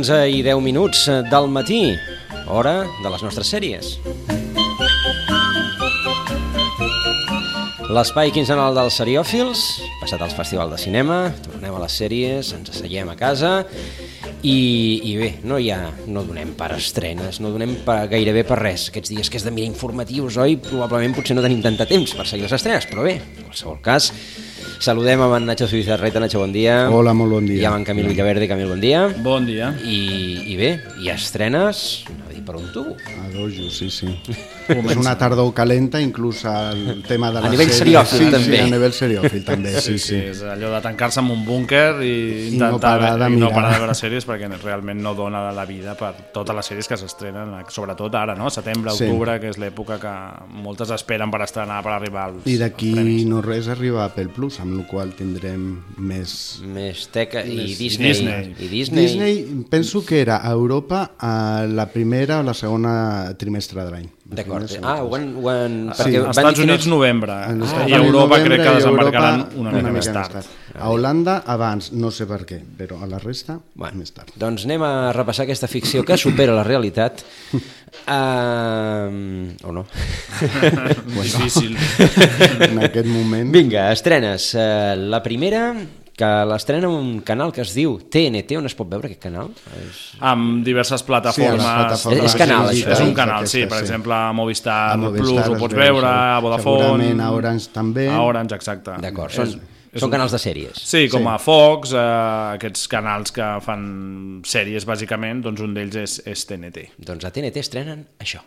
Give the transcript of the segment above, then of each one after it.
Onze i 10 minuts del matí, hora de les nostres sèries. L'espai quinzenal dels seriòfils, passat al Festival de Cinema, tornem a les sèries, ens asseiem a casa i, i bé, no hi ha, no donem per estrenes, no donem per, gairebé per res. Aquests dies que és de mirar informatius, oi? Probablement potser no tenim tant de temps per seguir les estrenes, però bé, en qualsevol cas, saludem amb en Nacho Zubizarreta. Nacho, bon dia. Hola, molt bon dia. I amb en Camil Villaverde. Camil, bon dia. Bon dia. I, i bé, i estrenes, no dir per un tubo. A dojo, sí, sí. és una tardor calenta, inclús el tema de A la nivell sèrie. seriòfil, sí, també. Sí, a nivell seriòfil, també, sí, sí. És allò de tancar-se en un búnquer i I no intentar parar de i no mirar. parar de veure sèries perquè realment no dona la vida per totes les sèries que s'estrenen, sobretot ara, no? Setembre, Sí. octubre, que és l'època que moltes esperen per estrenar, per arribar als I d'aquí no res arriba a Apple Plus, amb la qual tindrem més... Més teca i Més- i Disney. Disney. I Disney. Disney, penso que era a Europa a la primera o la segona trimestre de l'any. La D'acord. Ah, ho han... Ho han Sí, als Estats que no- Units, novembre. Ah, Estats I Units, Europa novembre, crec que desembarcaran Europa una, mica, més tard. A Holanda abans, no sé per què, però a la resta Bueno, més tard. doncs anem a repassar aquesta ficció que supera la realitat. Uh, o no? Difícil. En aquest moment... Vinga, estrenes. Uh, la primera, que l'estrena un canal que es diu TNT, on es pot veure aquest canal? És... amb diverses plataformes. Sí, plataformes És- és canal, sí, això, és un canal, sí. Aquesta, Per sí. exemple, a Movistar, A Movistar Plus ho pots veu, veure, a Vodafone... Segurament a Orange també. A Orange, exacte. D'acord, són, és són un- canals de sèries. Sí, com Sí. a Fox, eh, aquests canals que fan sèries, bàsicament, doncs un d'ells és, és TNT. Doncs a TNT estrenen això.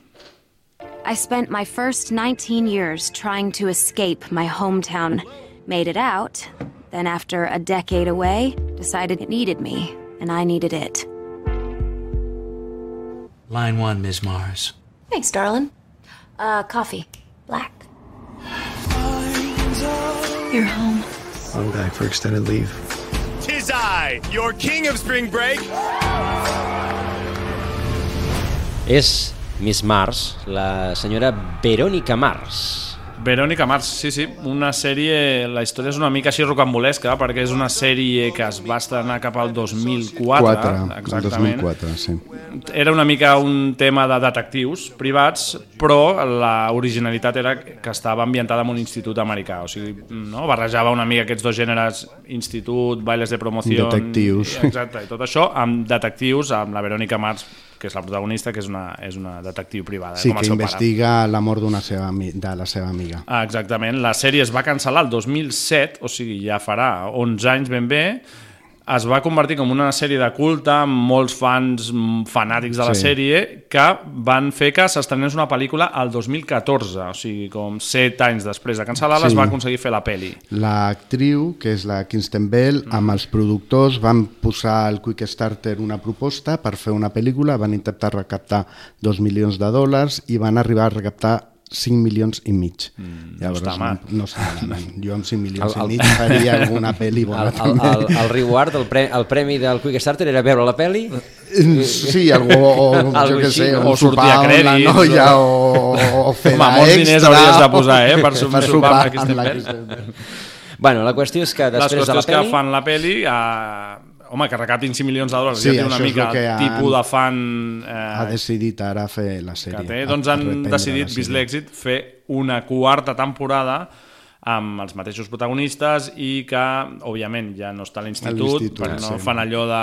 I spent my first 19 years trying to escape my hometown. Made it out, then after a decade away, decided it needed me, and I needed it. Line one, Ms. Mars. Thanks, darling. Uh, coffee. Black. You're home. I'm back for extended leave. Tis I, your king of spring break. És Miss Mars, la señora Verónica Mars. Verònica Mars, sí, sí, una sèrie, la història és una mica així rocambolesca, perquè és una sèrie que es va estrenar cap al 2004, 4, exactament. 2004, sí. Era una mica un tema de detectius privats, però la originalitat era que estava ambientada en un institut americà, o sigui, no? barrejava una mica aquests dos gèneres, institut, bailes de promoció... Detectius. Exacte, i tot això amb detectius, amb la Verònica Mars, que és la protagonista, que és una, és una detectiu privada, Sí, com que seu pare. investiga la mort d'una seva, de la seva amiga. Ah, exactament. La sèrie es va cancel·lar el 2007, o sigui, ja farà 11 anys ben bé, es va convertir com una sèrie de culte amb molts fans mm, fanàtics de la Sí. sèrie que van fer que s'estrenés una pel·lícula al 2014, o sigui, com 7 anys després de cancel·lar-la Sí. es va aconseguir fer la pel·li. L'actriu, que és la Kirsten Bell, amb els productors van posar al Quickstarter una proposta per fer una pel·lícula, van intentar recaptar 2 milions de dòlars i van arribar a recaptar 5 milions i mig. Mm, Llavors, està mal. No, no està malament. Jo amb 5 milions El- el- i mig faria alguna pel·li bona. El, el, el, el reward, el, pre, el premi del Quickstarter era veure la peli també. Sí, algú, o, jo què sé, O sortir sopar a amb la crèdits, noia o- o, o fer Home, molts diners hauries de posar, eh, per sopar amb la amb. Kristen Bell. Bueno, la qüestió és que Les després de la qüestions que pel·li... fan la pel·li, eh, home, que recaptin 5 milions de dòlars, Sí, ja té una mica el tipus de fan... Eh, Ha decidit ara fer la sèrie. que té, doncs han decidit, vist l'èxit, fer una quarta temporada amb els mateixos protagonistes i que, òbviament, ja no està a l'institut, perquè no sí. fan allò de...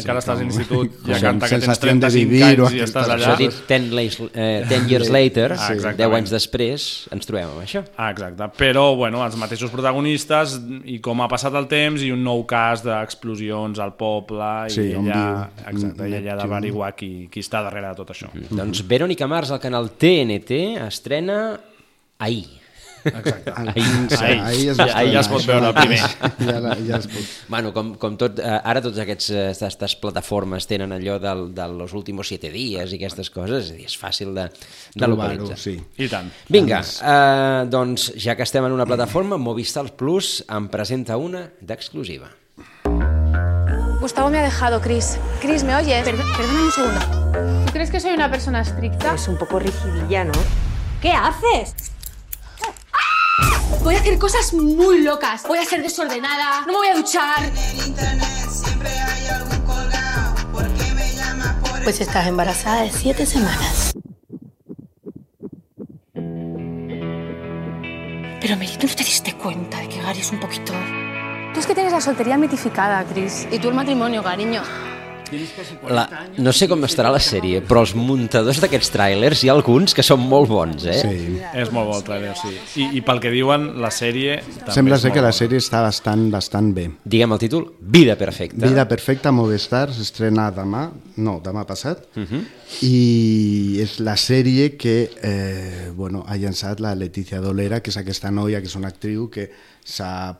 encara estàs a l'institut, ja canta que tens sensación de 35 vivir o anys i estàs allà. Això ha dit 10, leis, eh, 10 years later, Ah, sí. exactament. 10 anys després, ens trobem amb això. Ah, exacte. Però, bueno, els mateixos protagonistes i com ha passat el temps i un nou cas d'explosions al poble i Sí, ella, viu. exacte, i ella Neptune. d'averiguar qui, qui està darrere de tot això. Doncs Verònica Mars al canal TNT estrena ahir. Exacte. Ahir. 15, Ahir. ahir es Ja- va ahir ja es pot veure el primer. Ja, la, ja es pot. Bueno, com, com tot, eh, ara tots aquests eh, aquestes plataformes tenen allò del, de los últimos siete dies i aquestes coses, és dir, és fàcil de, de localitzar. sí. I tant. Vinga, eh, doncs ja que estem en una plataforma, Movistar Plus em presenta una d'exclusiva. Gustavo me ha dejado, Chris. Chris, ¿me oyes? perdóname un segundo. ¿Tú crees que soy una persona estricta? Es un poco rigidilla, ¿no? ¿Qué haces? Voy a hacer cosas muy locas. Voy a ser desordenada. No me voy a duchar. Pues estás embarazada de siete semanas. Pero Mary, ¿no te diste cuenta de que Gary es un poquito... Tú es que tienes la soltería mitificada, Chris. Y tú el matrimonio, cariño. La, no sé com estarà la sèrie, però els muntadors d'aquests tràilers hi ha alguns que són molt bons, eh? Sí. És molt bo el trailer, sí. I, I pel que diuen, la sèrie... També Sembla ser que la sèrie està bastant, bastant bé. Diguem el títol, Vida Perfecta. Vida Perfecta Movistar s'estrena demà, no, demà passat, uh Mhm. -huh. i és la sèrie que eh, bueno, ha llançat la Letícia Dolera, que és aquesta noia, que és una actriu que s'ha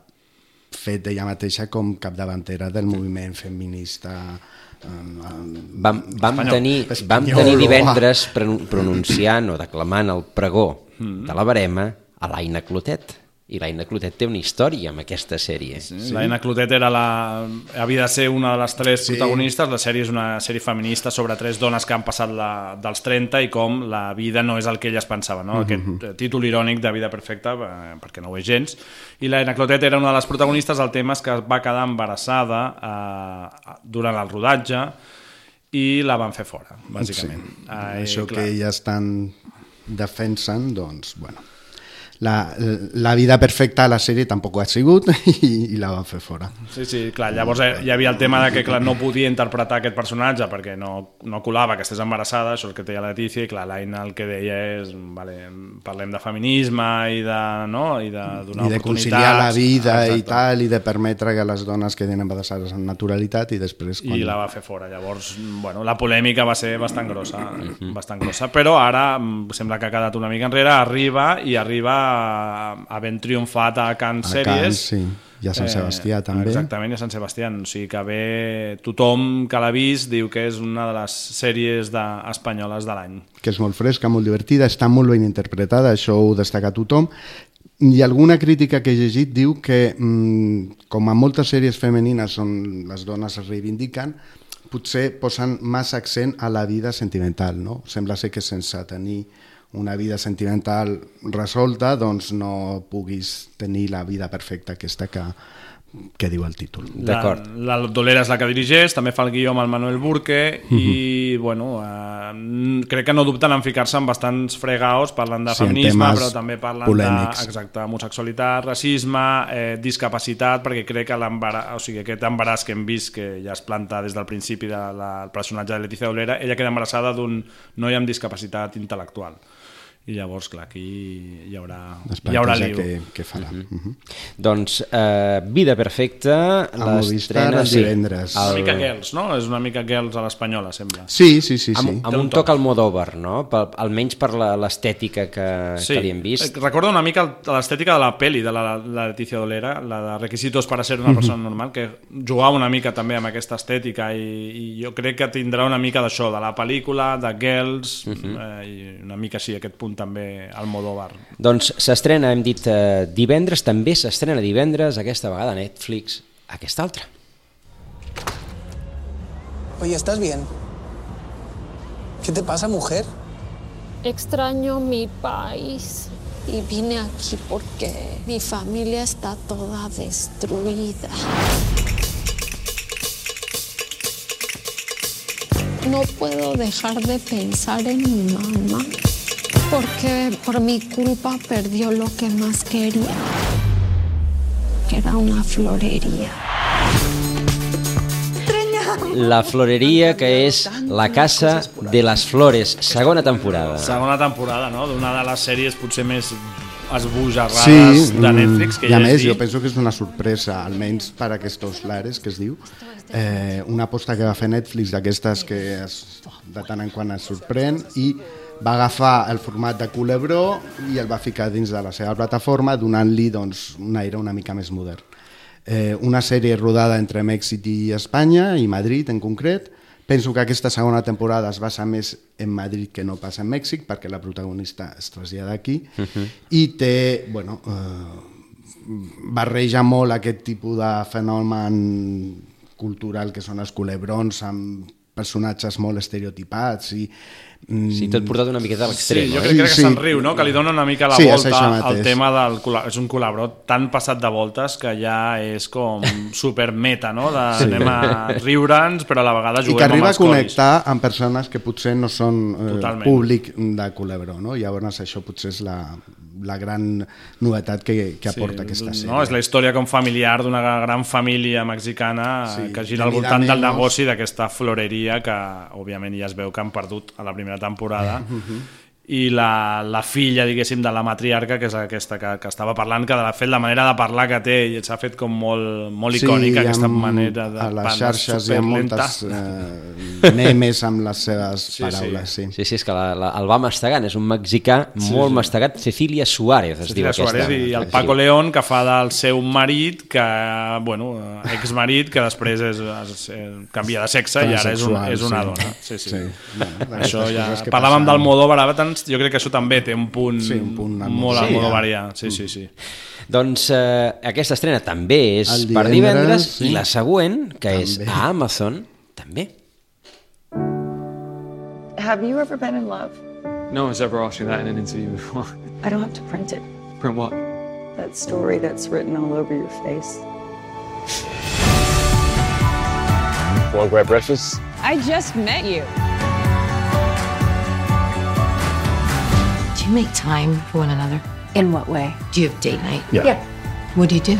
fet ella mateixa com capdavantera del moviment feminista eh, Vam, vam, Espanyol. tenir, vam Espanyol, tenir uah. divendres pron- pronunciant o declamant el pregó de la barema a l'Aina Clotet. I l'Aina Clotet té una història amb aquesta sèrie. Sí. La Ena Clotet era la... havia de ser una de les tres sí. protagonistes. La sèrie és una sèrie feminista sobre tres dones que han passat la, dels 30 i com la vida no és el que elles pensaven. No? Aquest eh, títol irònic de vida perfecta, eh, perquè no ho és gens. I la Ena Clotet era una de les protagonistes. El tema és que va quedar embarassada eh, durant el rodatge i la van fer fora, bàsicament. Sí. Eh, Això clar. que ja estan defensen, doncs, bueno, la, la vida perfecta a la sèrie tampoc ha sigut i, i la van fer fora. Sí, sí, clar, llavors hi havia el tema de que clar, no podia interpretar aquest personatge perquè no, no colava que estigués embarassada, això és el que deia la Letícia, i clar, l'Aina el que deia és, vale, parlem de feminisme i de, no? I de donar I de conciliar la vida i Exacte. tal, i de permetre que les dones quedin embarassades amb naturalitat i després... i la va fer fora. Llavors, bueno, la polèmica va ser bastant grossa, bastant grossa, però ara mm, sembla que ha quedat una mica enrere, arriba i arriba havent triomfat a Sèries. Cannes, sí. I a Sant Sebastià, també. Exactament, i a Sant Sebastià. O sigui que bé, tothom que l'ha vist diu que és una de les sèries de, espanyoles de l'any. que és molt fresca, molt divertida, està molt ben interpretada, això ho destaca tothom. I alguna crítica que he llegit diu que, mm, com a moltes sèries femenines on les dones es reivindiquen, potser posen massa accent a la vida sentimental, no? Sembla ser que sense tenir una vida sentimental resolta, doncs no puguis tenir la vida perfecta aquesta que, que diu el títol. D'acord. La, la Dolera és la que dirigeix, també fa el guió amb el Manuel Burque i, bueno, eh, crec que no dubten en ficar-se en bastants fregaos parlant de Sí, feminisme, però també parlant polèmics. de exacte, homosexualitat, racisme, eh, discapacitat, perquè crec que l'embaràs, o sigui, aquest embaràs que hem vist, que ja es planta des del principi del de la, el personatge de Letícia Dolera, ella queda embarassada d'un noi amb discapacitat intel·lectual. I llavors, clar, aquí hi haurà, hi haurà lío. què, què farà. Uh -huh. Doncs eh, Vida Perfecta A Movistar el divendres. Una mica Girls, no? És una mica Girls a l'espanyola, sembla. Sí, sí, sí. sí. Amb, amb un toc al Modover, no? Pel, almenys per la- l'estètica que, Sí, que li hem vist. Eh, recorda una mica el- l'estètica de la peli de la, la Leticia Dolera, la de Requisitos para ser una persona normal, que jugava una mica també amb aquesta estètica i, i jo crec que tindrà una mica d'això, de la pel·lícula, de Girls, eh, i una mica així, aquest punt també al Modóvar. Doncs s'estrena, hem dit, eh, divendres, també s'estrena divendres, aquesta vegada a Netflix, aquesta altra. Oye, ¿estás bien? ¿Qué te pasa, mujer? Extraño mi país y vine aquí porque mi familia está toda destruida. No puedo dejar de pensar en mi mamá porque por mi culpa perdió lo que más quería, que era una florería. La floreria, que és La Casa de les Flores, segona temporada. Segona temporada, no?, d'una de les sèries potser més esbojarrades Sí, de mm, Netflix que i a ja més, he jo dit. penso que és una sorpresa, almenys per aquests lares que es diu, eh, una aposta que va fer Netflix d'aquestes que es, de tant en quant es sorprèn i va agafar el format de Culebró i el va ficar dins de la seva plataforma donant-li doncs, un aire una mica més modern. Eh, una sèrie rodada entre Mèxic i Espanya, i Madrid en concret. Penso que aquesta segona temporada es basa més en Madrid que no passa en Mèxic, perquè la protagonista es trasllada aquí, uh -huh. i té, bueno, eh, barreja molt aquest tipus de fenomen cultural que són els culebrons amb personatges molt estereotipats i Sí, tot portat una miqueta a l'extrem. Sí, jo eh? crec, crec que Sí. se'n riu, no? que li dona una mica la Sí, volta al tema del... És un col·laborot tan passat de voltes que ja és com super meta, no? De, Sí. Anem a riure'ns, però a la vegada i juguem que arriba amb a els colis. connectar amb persones que potser no són eh, Totalment. públic de Culebró, no? Llavors això potser és la, la gran novetat que, que aporta aquesta sèrie. No? És la història com familiar d'una gran família mexicana Sí, sí, que gira al voltant del negoci d'aquesta floreria que, òbviament, ja es veu que han perdut a la primera temporada. I la, la filla, diguéssim, de la matriarca, que és aquesta que, que estava parlant, que de fet la manera de parlar que té i s'ha fet com molt, molt icònica, aquesta m- manera de a les xarxes hi ha moltes eh, memes amb les seves Sí, sí. paraules. Sí, Sí, sí, és que la, la, el va mastegant, és un mexicà Sí, molt sí. mastegat, Cecilia Suárez es Cecilia diu aquesta. Suárez i el. Paco León que fa del seu marit que, bueno, exmarit que després és, és, eh, canvia de sexe i ara és, un, és una sí. dona sí, sí. Sí. Bueno, això ja, parlàvem passen. del Modóvar ara tants- jo crec que això també té un punt, Sí, un punt amb- molt Sí, al Modóvar ja. ja. sí, sí, sí. Doncs eh, aquesta estrena també és El per divendres, divendres sí. i la següent, que és També. a Amazon, també. Have you ever been in love? No one's ever asked me that in an interview before. I don't have to print it. Print what? That story that's written all over your face. Want to grab breakfast? I just met you. You make time for one another? In what way? Do you have date night? Yeah. Yeah. What do you do?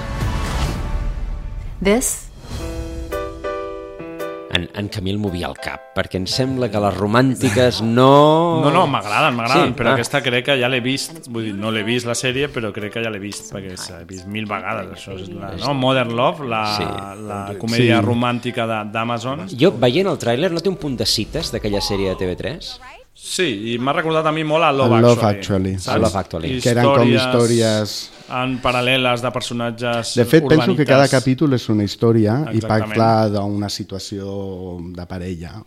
This? En, en Camil movia el cap, perquè em sembla que les romàntiques no... No, no, m'agraden, m'agraden, Sí, però ah. aquesta crec que ja l'he vist, vull dir, no l'he vist la sèrie, però crec que ja l'he vist, perquè s'ha vist mil vegades, això és la, no? Modern Love, la, Sí. la comèdia Sí. romàntica d'Amazon. Jo, veient el tràiler, no té un punt de cites d'aquella sèrie de TV3? Sí, i m'ha recordat a mi molt a Love, Love Actually. Actually. saps? Love Actually. Que eren com històries- En paral·leles de personatges De fet, penso que urbanites. cada capítol és una història i Exactament. parla d'una situació de parella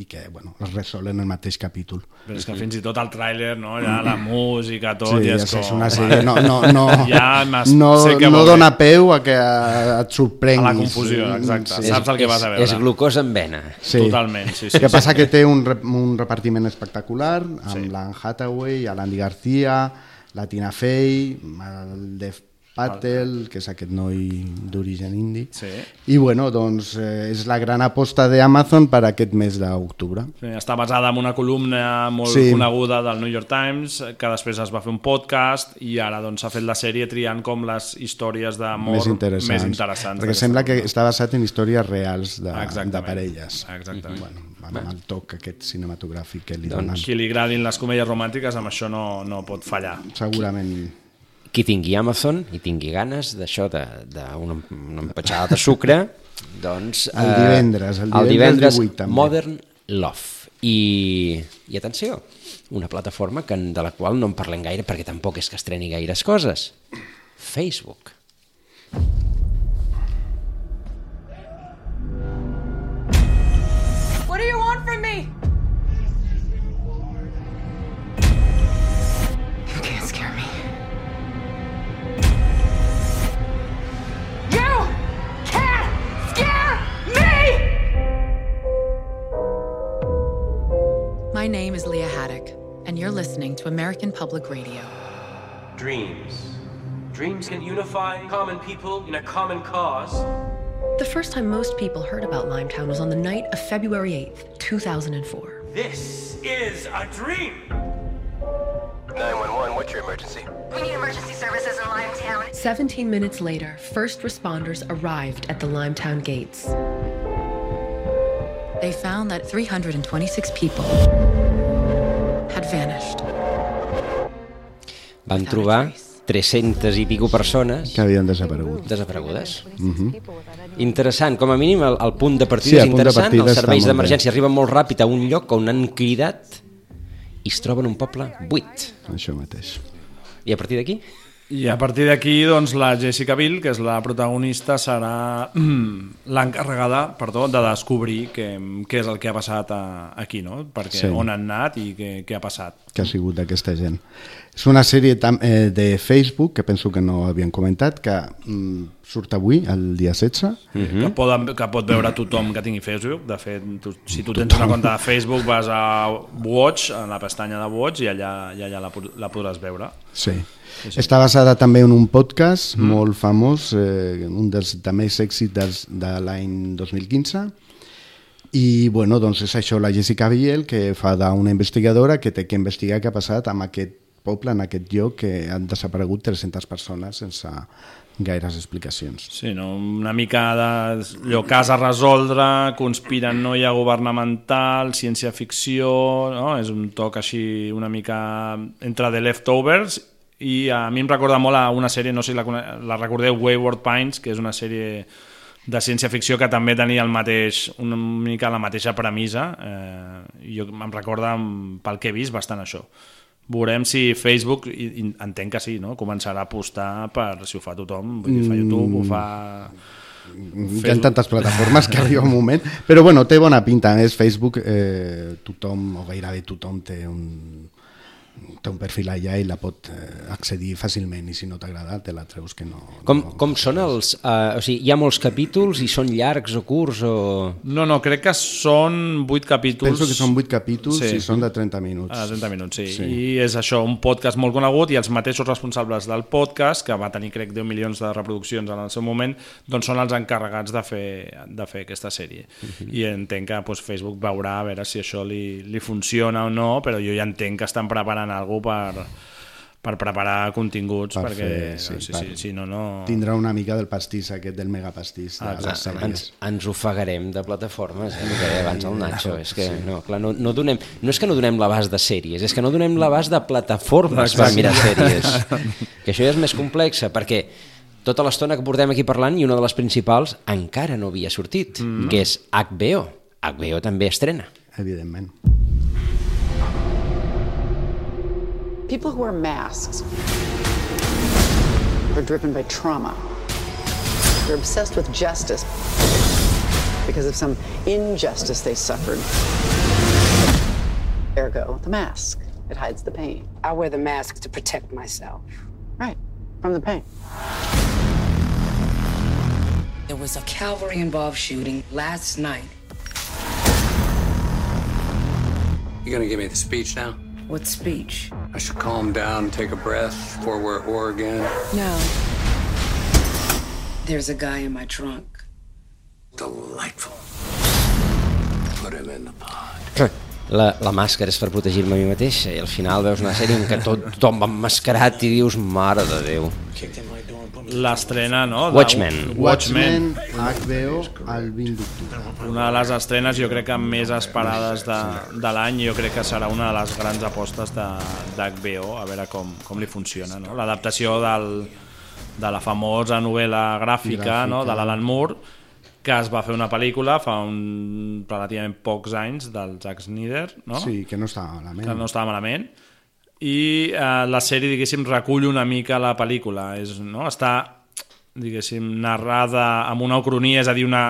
i que bueno, es resol en el mateix capítol. Però és que fins i tot el tràiler, no? ja la música, tot, Sí, ja és, és com... és una sèrie... No, no, no, ja no, sé què no dona dir. peu a que et sorprenguis. A la confusió, exacte. Saps el que vas a veure. És glucosa en vena. Sí. Totalment, sí, sí, El que sí, passa sí. que té un, un repartiment espectacular amb Sí. l'Anne Hathaway, l'Andy García, la Tina Fey, el Dev Patel, que és aquest noi d'origen indi. Sí. I bueno, doncs eh, és la gran aposta d'Amazon per aquest mes d'octubre. Sí, està basada en una columna molt Sí. coneguda del New York Times, que després es va fer un podcast i ara doncs, s'ha fet la sèrie triant com les històries d'amor Més interessants. més interessants. Perquè sembla que està basat en històries reals de, Exactament. de parelles. Exactament. Bueno, amb el toc aquest cinematogràfic que li Doncs donen. qui li agradin les comèdies romàntiques amb això no, no pot fallar. Segurament. Qui tingui Amazon i tingui ganes d'això, d'una una empatxada de sucre, doncs... El divendres, el divendres divendres 18 també. Modern Love. I, I atenció, una plataforma que, de la qual no en parlem gaire perquè tampoc és que estreni gaires coses. Facebook. And you're listening to American Public Radio. Dreams. Dreams can unify common people in a common cause. The first time most people heard about Limetown was on the night of February 8th, 2004. This is a dream. 911, what's your emergency? We need emergency services in Limetown. 17 minutes later, first responders arrived at the Limetown gates. They found that 326 people had vanished. Van trobar 300 i pico persones que havien desaparegut. desaparegudes. Mhm. Interessant, com a mínim el, el punt de Sí, partida el és interessant, partida els serveis d'emergència arriben molt ràpid a un lloc on han cridat i es troba en un poble buit. Això mateix. I a partir d'aquí? I a partir d'aquí, doncs, la Jessica Biel, que és la protagonista, serà l'encarregada, perdó, de descobrir què, què és el que ha passat a, aquí, no? Perquè Sí. on han anat i què, què ha passat. que ha sigut d'aquesta gent. És una sèrie eh, de Facebook, que penso que no havien comentat, que mm, surt avui, el dia 16. Mm. Que, poden, que pot veure tothom que tingui Facebook. De fet, tu, si tu tens una compte de Facebook, vas a Watch, a la pestanya de Watch, i allà, i allà la, la podràs veure. Sí. Està basada també en un podcast mm. molt famós, eh, un dels de més èxits dels, de l'any 2015, i bueno, doncs és això, la Jessica Biel, que fa d'una investigadora que té que investigar què ha passat amb aquest poble, en aquest lloc, que han desaparegut 300 persones sense gaires explicacions. Sí, no? una mica de allò, cas a resoldre, conspiranoia governamental, ciència-ficció, no? és un toc així una mica entre The Leftovers i a mi em recorda molt a una sèrie, no sé si la, la recordeu, Wayward Pines, que és una sèrie de ciència-ficció que també tenia el mateix, una mica la mateixa premissa eh, jo em recorda pel que he vist bastant això veurem si Facebook, i, i entenc que sí, no? començarà a apostar per si ho fa tothom, vull dir, fa YouTube, ho fa... Hi ha tantes plataformes que arriba un moment, però bueno, té bona pinta, a més Facebook eh, tothom, o gairebé tothom té un, té un perfil allà i la pot eh, accedir fàcilment i si no t'agrada te la treus que no... Com, com són els... Uh, o sigui, hi ha molts capítols i són llargs o curts o... No, no, crec que són 8 capítols. Penso que són 8 capítols i són de 30 minuts. Ah, 30 minuts, sí. Sí. sí. I és això, un podcast molt conegut i els mateixos responsables del podcast, que va tenir crec 10 milions de reproduccions en el seu moment, doncs són els encarregats de fer, de fer aquesta sèrie. Mhm. I entenc que doncs, Facebook veurà a veure si això li, li funciona o no, però jo ja entenc que estan preparant alguna per, per preparar continguts, Per perquè fer, sí, sí, sí, per- sí, sí, no, no... Tindrà una mica del pastís aquest, del megapastís de Ah, sèries. Ens, ens ofegarem de plataformes, eh, que abans el Nacho. És que, no, clar, no, no, donem, no és que no donem l'abast de sèries, és que no donem l'abast de plataformes per mirar sèries. Que això ja és més complexa, perquè tota l'estona que portem aquí parlant i una de les principals encara no havia sortit, mm. que és HBO. HBO també estrena. Evidentment. People who wear masks are driven by trauma. They're obsessed with justice because of some injustice they suffered. Ergo, the mask. It hides the pain. I wear the mask to protect myself. Right, from the pain. There was a Calvary involved shooting last night. You gonna give me the speech now? What speech? I should calm down, take a breath before we're at war again. No. There's a guy in my trunk. Delightful. Put him in the pod. La, la màscara és per protegir-me a mi mateix i al final veus una sèrie en què tot, tothom va emmascarat i dius, mare de Déu. L'estrena, no? de- Watchmen. Watchmen. HBO, el 20 d'octubre. Una de les estrenes jo crec que més esperades de, de l'any jo crec que serà una de les grans apostes de- d'HBO a veure com, com li funciona no? l'adaptació del, de la famosa novel·la gràfica, Gràfica. No? de l'Alan Moore que es va fer una pel·lícula fa un, relativament pocs anys del Zack Snyder no? Sí, que no estava malament. que no estava malament i eh, la sèrie diguéssim recull una mica la pel·lícula és, no? està diguéssim narrada amb una ucronia és a dir, una,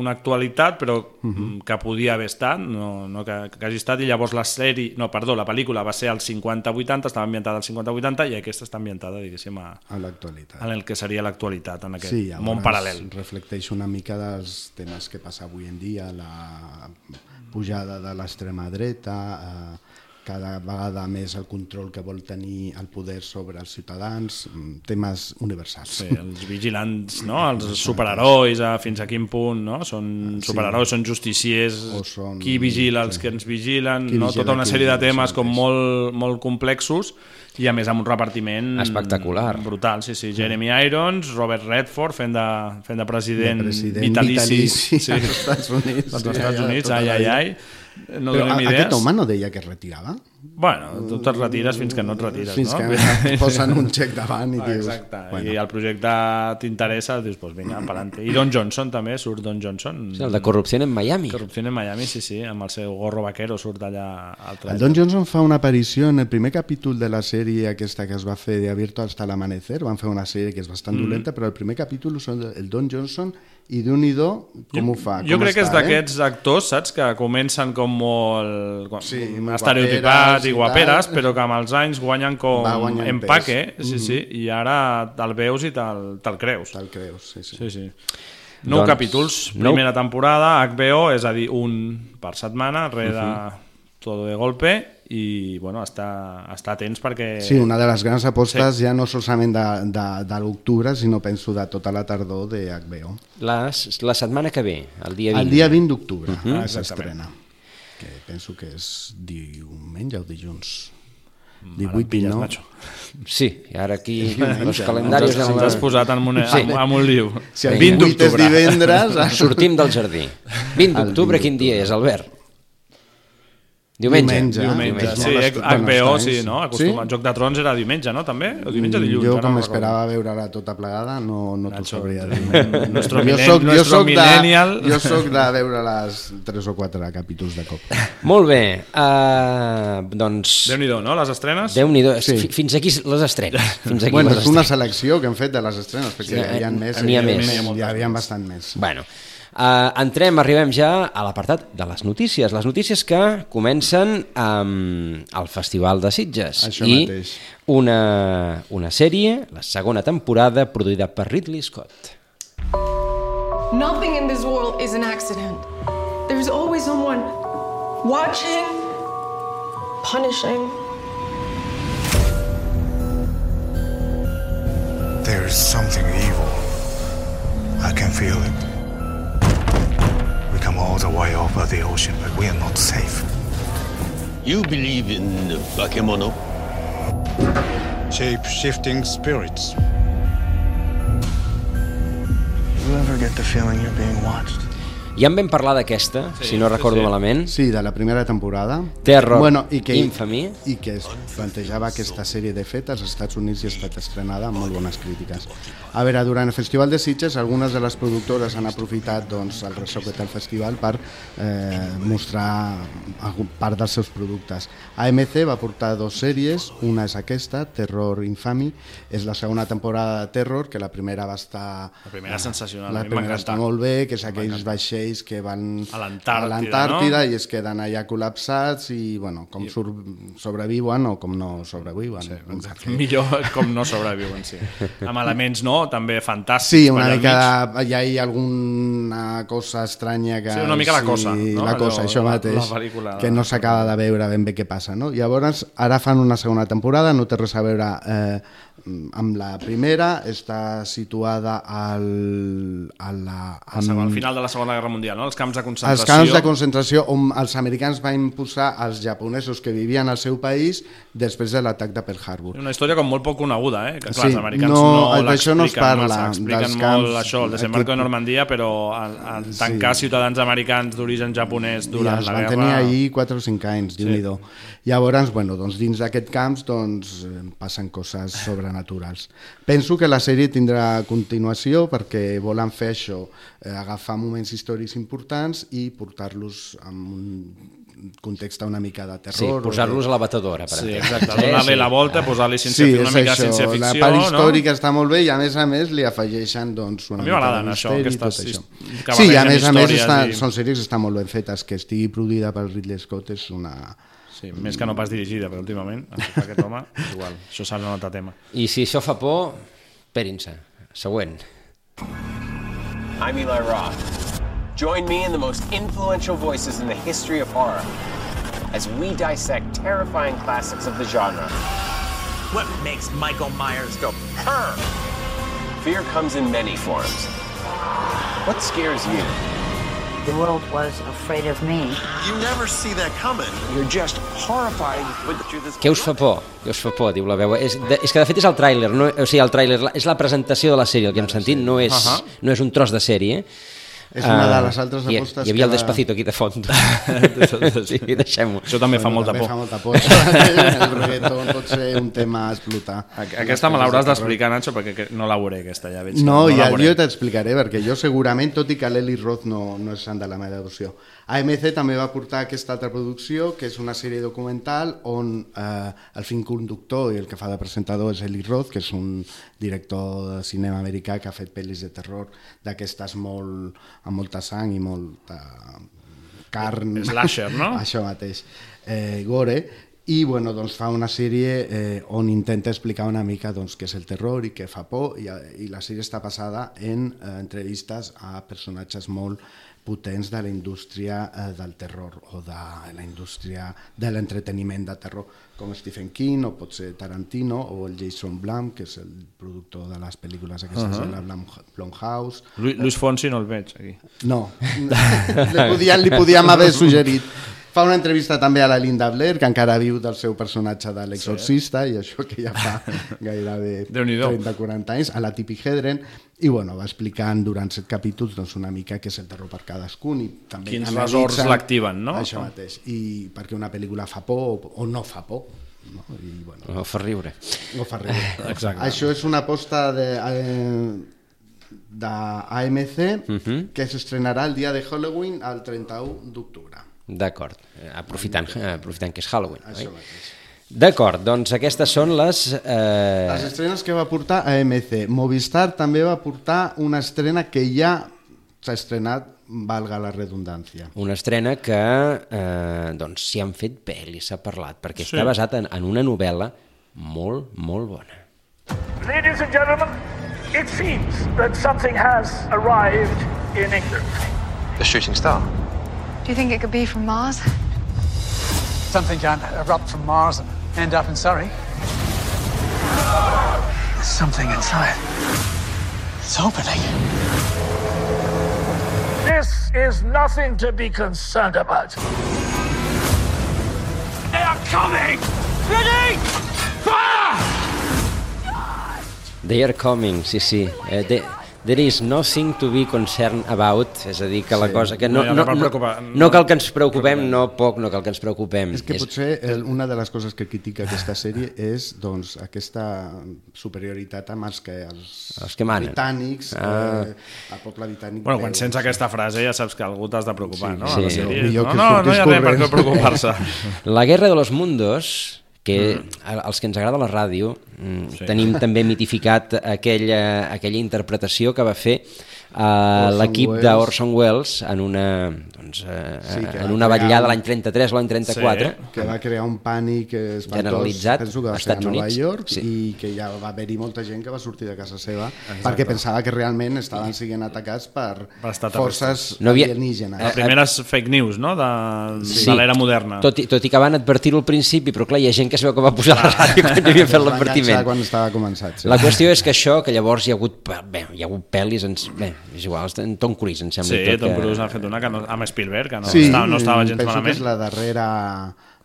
una actualitat però Mhm. que podia haver estat no, no que, que hagi estat i llavors la sèrie no, perdó, la pel·lícula va ser al 50-80 estava ambientada al 50-80 i aquesta està ambientada diguéssim a, A l'actualitat. en el que seria l'actualitat en aquest Sí, món paral·lel reflecteix una mica dels temes que passa avui en dia, la pujada de l'extrema dreta, eh, cada vegada més el control que vol tenir el poder sobre els ciutadans, mm, temes universals. Sí, els vigilants, no? els superherois, a fins a quin punt no? són Sí. superherois, són justiciers, O són- qui vigila els que ens vigilen, Qui no? vigila tota una sèrie de vigila, temes sí, com molt, molt complexos i a més amb un repartiment Espectacular. brutal, sí, sí. Jeremy Irons, Robert Redford fent de, fent de president, De president vitalici, vitalici sí. als Estats Units. Sí, Estats Units, tota ai, ai, vida. ai. No Però donem a- idees. aquest home no deia que es retirava? Bueno, tu te'n retires fins que no et retires, Fins no? que et posen un xec davant i dius... Exacte, bueno. i el projecte t'interessa, dius, pues vinga, pa'lante. I Don Johnson també, surt Don Johnson. Sí, el de Corrupció en Miami. Corrupció en Miami, sí, sí, amb el seu gorro vaquero surt allà al El. Don Johnson fa una aparició en el primer capítol de la sèrie aquesta que es va fer de Abierto hasta el amanecer. Van fer una sèrie que és bastant Mm. dolenta, però el primer capítol són el Don Johnson i d'un i do com ho fa. Jo com crec que és està, eh? d'aquests actors, saps, que comencen com molt, com, Sí, molt estereotipats guaperes i guaperes, però que amb els anys guanyen com empaque, pes. sí, sí, Mhm. i ara te'l veus i te'l te creus. Te'l creus, sí, sí. sí, sí. Nou Doncs, capítols, nou- primera temporada, HBO, és a dir, un per setmana, res de Mhm. todo de golpe, i bueno, està, està atents perquè... Sí, una de les grans apostes Sí. ja no solament de, de, de l'octubre, sinó penso de tota la tardor de HBO. La, la setmana que ve, el dia 20. El dia 20 d'octubre Mhm. uh -huh. s'estrena. Que penso que és diumenge o dilluns. Ara em 18, pilles, 19. Nacho. Sí, i ara aquí els calendaris... Ens has- ens has posat en un- en- en un liu. Si el 20 18 és d'octubre. divendres... Sortim del jardí. 20 El d'octubre, 20 quin dia és, Albert? Diumenge. Diumenge. Diumenge, Diumenge. sí, Molt HBO, estrany, sí, sí. no? Acostuma, Sí? Joc de Trons era diumenge, no? També? O diumenge o dilluns? Jo, ara com no m'esperava veure-la tota plegada, no, no t'ho sabria dir. nuestro jo soc, jo soc de, millennial. jo soc de veure les 3 o 4 capítols de cop. Molt bé, uh, doncs... Déu-n'hi-do, no? Les estrenes? Déu-n'hi-do, Sí. sí. fins aquí les estrenes. Fins aquí Bueno, les és una estrenes. selecció que hem fet de les estrenes, perquè Sí, hi havia més. n'hi ha més. evidentment, Hi havia bastant més. Bueno, uh, entrem, arribem ja a l'apartat de les notícies. Les notícies que comencen amb el Festival de Sitges. Això I mateix. una, una sèrie, la segona temporada, produïda per Ridley Scott. Nothing in this world is an accident. There's always someone watching, punishing. There is something evil. I can feel it. We come the way over the ocean, but we are not safe. You believe in Bakemono? Shape shifting spirits. You ever get the feeling you're being watched? Ja en vam parlar d'aquesta, si no recordo malament. Sí, de la primera temporada. Terror, bueno, i que, Infamy. I que es plantejava aquesta sèrie de fet als Estats Units i ha estat estrenada amb molt bones crítiques. A veure, durant el Festival de Sitges, algunes de les productores han aprofitat doncs, el ressò que té el festival per eh, mostrar algun- part dels seus productes. AMC va portar dues sèries, una és aquesta, Terror Infamy, és la segona temporada de Terror, que la primera va estar... La primera sensacional, La a mi m'ha primera està encantat. molt bé, que és aquells vaixells que van A l'Antàrtida, no? i es queden allà col·lapsats i, bueno, com sur sobreviuen o com no sobreviuen. Sí, perquè... Millor com no sobreviuen, sí. Amb elements, no? També fantàstics. Sí, una mica de, hi ha alguna cosa estranya que... Sí, una mica la cosa, no? La cosa, Allò, això la- mateix, la pel·lícula que de- no s'acaba de veure ben bé què passa, no? Llavors, ara fan una segona temporada, no té res a veure eh, amb la primera, està situada al, a la, Al segon- Al final de la Segona Guerra Mundial, no? Els camps de concentració. els camps de concentració on els americans van impulsar als japonesos que vivien al seu país després de l'atac de Pearl Harbor. Una història com molt poc coneguda, eh? Que clar, Sí, els americans no, no, d'això no es parla, massa, expliquen dels molt camps, això, el desembarco de Normandia, però en, en tancar Sí. ciutadans americans d'origen japonès durant la van guerra... tenir ahir 4 o 5 anys, déu nhi Llavors, bueno, doncs dins d'aquest camps doncs, eh, passen coses sobrenaturals. Penso que la sèrie tindrà continuació perquè volen fer això, eh, agafar moments històrics importants i portar-los en un context una mica de Sí, terror. o posar-los de- a la batedora, per Sí, exacte, donar-li la volta, posar-li ciència- sí, una mica això, ciència-ficció, La part no? històrica està molt bé i a més a més li afegeixen doncs, una A mi mica de m'agraden això, misteri i tot això. Sí, a més a més històries està, i- són sèries que estan molt ben fetes, que estigui produïda per Ridley Scott és una... Sí, més que no pas dirigida, però últimament, aquest home, igual, això s'ha de notar tema. I si això fa por, perin-se. Següent. I'm Eli Roth. Join me in the most influential voices in the history of horror as we dissect terrifying classics of the genre. What makes Michael Myers go purr? Fear comes in many forms. What scares you? The world was afraid of me. You never see that coming. You're just horrified. Què us fa por? Què us fa por, diu la veu. És, de, és que de fet és el tràiler, no, o sigui, el tràiler és la presentació de la sèrie, el que hem sentit no és, Ahà. no és un tros de sèrie. És una de Ah, les altres hi- apostes Hi havia el Despacito aquí de fons. sí, deixem-ho. Això també fa molta també por. fa molta por. el reggaeton pot ser un tema a explotar. Aquesta me l'hauràs d'explicar, Nacho, perquè no la veuré, aquesta, ja veig. No, la ja, jo t'explicaré, perquè jo segurament, tot i que l'Eli Roth no, no és sant de la meva devoció, AMC també va portar aquesta altra producció, que és una sèrie documental on eh, el fin conductor i el que fa de presentador és Eli Roth, que és un director de cinema americà que ha fet pel·lis de terror d'aquestes molt, amb molta sang i molta carn. Slasher, no? Això mateix. Eh, gore, i bueno, doncs fa una sèrie eh, on intenta explicar una mica doncs, què és el terror i què fa por i, i la sèrie està basada en eh, entrevistes a personatges molt potents de la indústria eh, del terror o de la indústria de l'entreteniment de terror com Stephen King o pot ser Tarantino o el Jason Blum que és el productor de les pel·lícules aquestes Ahà. de la Blum, Blumhouse Lu- Luis Fonsi no el veig, aquí. no, li podíem, li podíem haver suggerit. Fa una entrevista també a la Linda Blair, que encara viu del seu personatge de l'exorcista, i això que ja fa gairebé Déu-n'hi-do. 30-40 anys, a la Tippi Hedren, i bueno, va explicant durant set capítols doncs, una mica què és el terror per cadascun i també Quins ressorts l'activen, no? Això mateix, i perquè una pel·lícula fa por o, o no fa por. No? I, bueno, O fa riure. no fa riure. Exacte. Això és una aposta de, eh, d'AMC Mhm. que s'estrenarà el dia de Halloween el 31 d'octubre. D'acord, aprofitant, aprofitant que és Halloween. Això oi? mateix. D'acord, doncs aquestes són les... Eh... Les estrenes que va portar AMC. Movistar també va portar una estrena que ja s'ha estrenat, valga la redundància. Una estrena que eh, doncs s'hi han fet pel·lis, s'ha parlat, perquè Sí. està basat en, en una novel·la molt, molt bona. Ladies and gentlemen, it seems that something has arrived in England. The shooting star. Do you think it could be from Mars? Something can erupt from Mars and end up in Surrey. There's something inside. It's opening. This is nothing to be concerned about. They are coming! Ready? Fire! They are coming, sí, sí. Eh, de, there is nothing to be concerned about, és a dir, que la Sí. cosa... Que no, No no, no, no cal que ens preocupem, no poc, no cal que ens preocupem. És que potser el, una de les coses que critica aquesta sèrie és doncs, aquesta superioritat amb els, que, els, Els que manen. britànics, Ah. eh, el poble britànic... Bueno, quan sents aquesta frase ja saps que algú t'has de preocupar, no? Sí. La Sí, sèrie. no, no, no hi ha res per què preocupar-se. La Guerra de los Mundos, que mm. els que ens agrada la ràdio mm, Sí. sí. tenim també mitificat aquella, aquella interpretació que va fer uh, Orson l'equip d'Orson Welles en una, doncs, uh, Sí, en una vetllada un- l'any 33 l'any 34 Sí, que va crear un pànic espantós, Generalitzat penso que va ser a Estats Nova Units. York Sí. i que ja va haver-hi molta gent que va sortir de casa seva perquè pensava que realment estaven sent atacats per forces No havia- alienígenes. La primera és fake news, no?, de, de l'era moderna. Tot i, tot i que van advertir-ho al principi, però clar, hi ha gent que es veu que va posar a la ràdio quan havia fet l'advertiment. quan estava començat. Sí. La qüestió és que això, que llavors hi ha hagut, bé, hi ha hagut pel·lis, en, bé, és igual, en Tom Cruise, em sembla. Sí, Tom que... Cruise ha fet una que no, amb Spielberg, que no, sí, estava, no estava gens penso que malament. és la darrera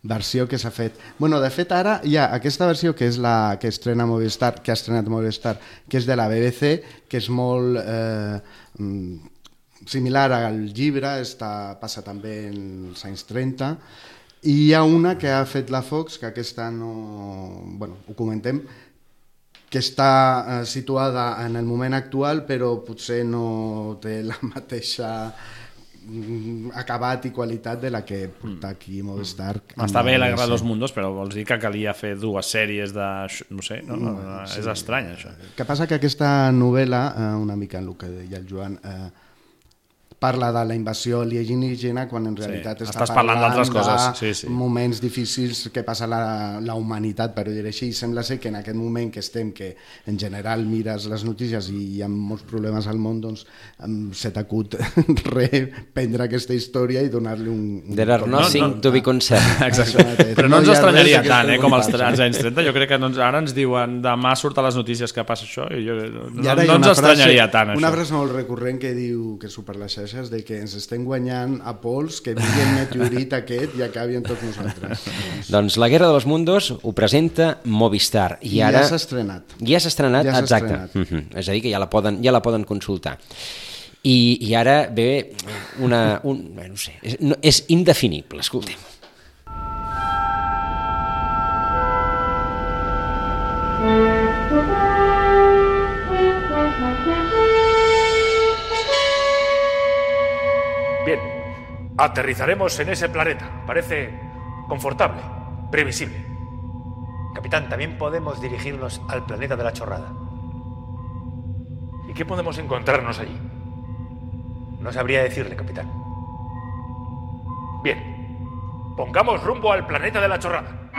versió que s'ha fet. Bueno, de fet, ara hi ha aquesta versió que és la que estrena Movistar, que ha estrenat Movistar, que és de la BBC, que és molt eh, mm, similar al llibre, està, passa també en els anys 30, i hi ha una que ha fet la Fox, que aquesta no... Bueno, ho comentem, que està eh, situada en el moment actual, però potser no té la mateixa mm, acabat i qualitat de la que porta aquí Movistar. amb Està bé la Guerra dels Mundos, però vols dir que calia fer dues sèries de... no sé, no? no, no Sí. és estrany, això. El que passa que aquesta novel·la, eh, una mica en el que deia el Joan, eh, parla de la invasió alienígena quan en Sí, realitat està estàs parlant d'altres de coses, sí, sí. moments difícils que passa la, la humanitat, per dir així. I sembla ser que en aquest moment que estem, que en general mires les notícies i hi ha molts problemes al món, doncs se t'acut reprendre aquesta història i donar-li un... un There are nothing de- to be concerned. Exacte. Però no, ens ha res estranyaria tant, eh, com als, als anys 30. Jo crec que no, ens- ara ens diuen demà surt a les notícies que passa això i jo, no, I no ha ens una frase- estranyaria tant, Una això. frase molt recurrent que diu, que surt per les xarxes, de que ens estem guanyant a pols, que vingui el meteorit aquest i acabi amb tots nosaltres. Doncs La Guerra de los Mundos ho presenta Movistar. I, I ja ara... s'ha estrenat. Ja s'ha estrenat, Ja exacte. estrenat. Mm -hmm. És a dir, que ja la poden, ja la poden consultar. I, i ara ve una... Un, no sé, és, no, és indefinible, escoltem. Aterrizaremos en ese planeta. Parece confortable, previsible. Capitán, también podemos dirigirnos al planeta de la chorrada. ¿Y qué podemos encontrarnos allí? No sabría decirle, capitán. Bien, pongamos rumbo al planeta de la chorrada.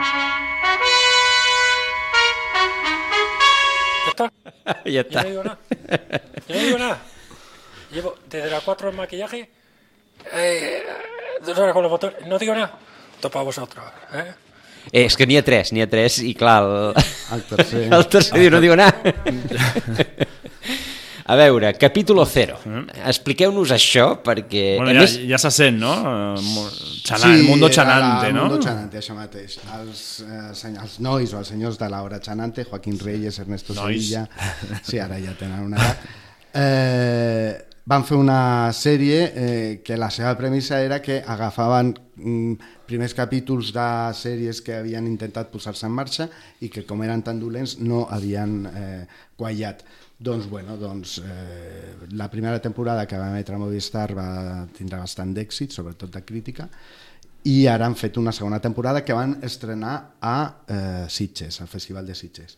¿Ya está? ya está. Ya no digo nada. Ya no digo nada. Llevo desde las 4 el maquillaje. Eh, dos horas con los botones. No digo nada. Topa a vosotros. ¿eh? Eh, és que n'hi ha tres, n'hi ha tres, i clar, el, el tercer, el tercer diu, no diu nada. A veure, capítol 0. Expliqueu-nos això, perquè... Bueno, ja, més, ja se sent, no? Xana, el mundo chanante, el no? mundo chanante, això mateix. Els, eh, els nois o els senyors de l'hora chanante, Joaquín Reyes, Ernesto Nois. Sevilla... Sí, ara ja tenen una edat. Eh, van fer una sèrie eh, que la seva premissa era que agafaven mm, primers capítols de sèries que havien intentat posar-se en marxa i que com eren tan dolents no havien eh, quallat. Doncs, bueno, doncs, eh, la primera temporada que va emetre Movistar va tindre bastant d'èxit, sobretot de crítica, i ara han fet una segona temporada que van estrenar a eh, Sitges, al Festival de Sitges.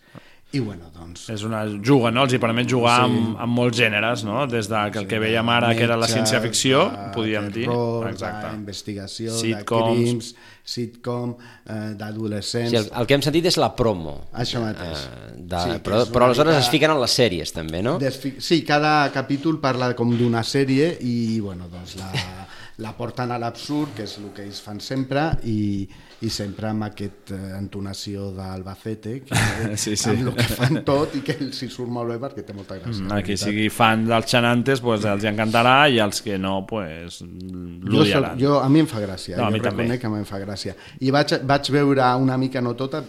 I bueno, doncs... És una juga, no? Els hi permet jugar Sí. amb, amb molts gèneres, no? Des de que el que veiem ara, que era la metges, ciència-ficció, de podíem dir. terror, Exacte. d'investigació, de Sitcoms. crims, sitcom, eh, d'adolescents... sí, el, el que hem sentit és la promo. Això mateix. Eh, de, Sí, però, però aleshores mica- es fiquen en les sèries, també, no? Desfi sí, cada capítol parla com d'una sèrie i bueno, doncs la, la porten a l'absurd, que és el que ells fan sempre, i, i sempre amb aquesta eh, entonació d'Albacete, que Sí, sí. amb el que fan tot i que els hi surt molt bé perquè té molta gràcia. Mm, qui sigui fan dels xanantes pues, els hi encantarà i els que no pues, Jo, l'odiaran. jo, a mi em fa gràcia, No, jo reconec que a mi em fa gràcia. I vaig, vaig veure una mica, no tota,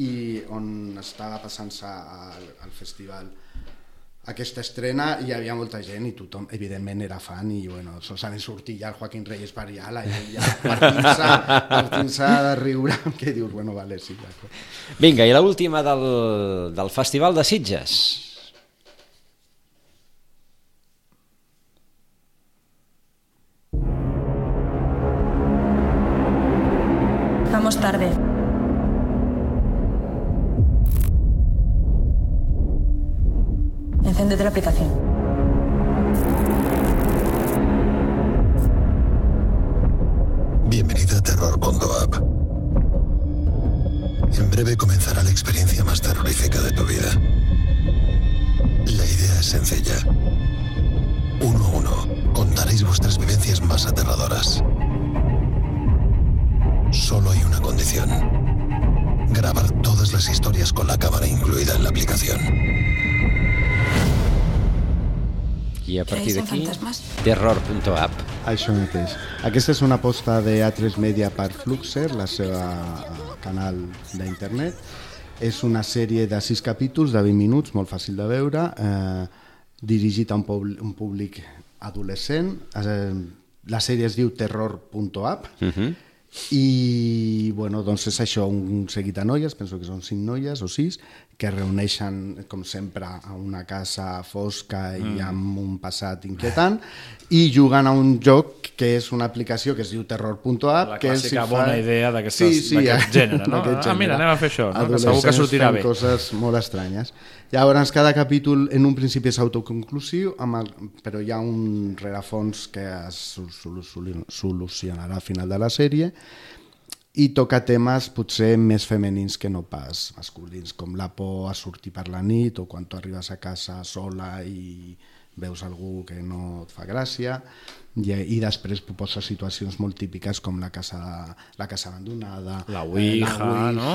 i on estava passant-se al, al festival aquesta estrena hi havia molta gent i tothom evidentment era fan i bueno, solament sortir ja el Joaquín Reyes per allà la gent ja partint-se partint de riure que dius, bueno, vale, sí. Vinga, i l'última del, del Festival de Sitges. Vamos tarde. Encéndete la aplicación. Bienvenido a Terror.app. En breve comenzará la experiencia más terrorífica de tu vida. La idea es sencilla. Uno a uno, contaréis vuestras vivencias más aterradoras. Solo hay una condición. Grabar todas las historias con la cámara incluida en la aplicación. I a partir d'aquí, terror.app. Això mateix. Aquesta és una aposta de A3 Media per Fluxer, la seva eh, canal d'internet. És una sèrie de sis capítols de 20 minuts, molt fàcil de veure, eh, dirigit a un, pub un públic adolescent. Eh, la sèrie es diu terror.app Uh -huh. i bueno, doncs és això, un seguit de noies, penso que són cinc noies o sis, que reuneixen, com sempre, a una casa fosca i Mm. amb un passat inquietant, i juguen a un joc que és una aplicació que es diu terror.app. La que hi clàssica bona idea d'aquestes- d'aquest gènere, no? d'aquest Ah, mira, anem a fer això, no? Que segur que sortirà bé. coses molt estranyes. Llavors, cada capítol en un principi és autoconclusiu, amb el, però hi ha un rerefons que es sol- sol- solucionarà al final de la sèrie i toca temes potser més femenins que no pas masculins, com la por a sortir per la nit o quan tu arribes a casa sola i veus algú que no et fa gràcia i, i després proposa situacions molt típiques com la casa, la casa abandonada La ouija, eh, la no?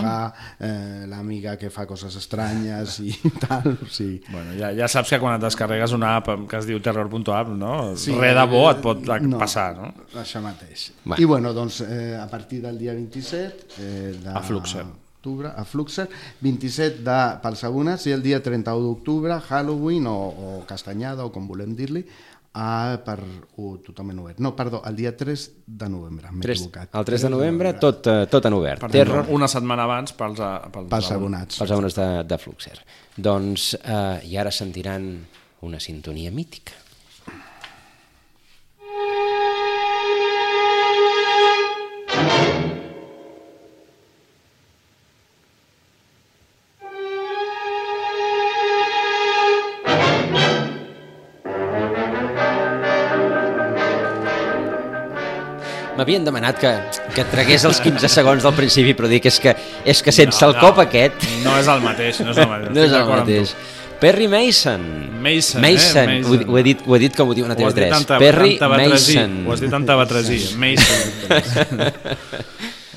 eh, l'amiga que fa coses estranyes i tal, o sigui, Bueno, ja, ja saps que quan et descarregues una app que es diu terror.app, no? Sí, Res de bo et pot no, passar, no? Això mateix. Bueno. I bueno, doncs eh, a partir del dia 27 eh, de A Fluxer. Octubre, a Fluxer, 27 de, pels abonats i el dia 31 d'octubre, Halloween o, o Castanyada o com volem dir-li, a, per uh, totalment obert. No, perdó, el dia 3 de novembre, m'he 3, equivocat. el 3 de novembre, tot, eh, tot en obert. Per Terror, tant, una setmana abans pels, a- pels, Pels abonats. pels abonats de, de Fluxer. Doncs, eh, i ara sentiran una sintonia mítica. M'havien demanat que, que tragués els 15 segons del principi, però dic és que, és que sense No, el no. cop aquest... No és el mateix, no és el mateix. No és el mateix. Perry Mason. Mason, Mason. eh? Ho, Mason. ho, he dit, ho he dit com ho diuen a Ho has dit TV3. amb ta- Perry. Mason. Ho has dit amb tabatresí. Mason.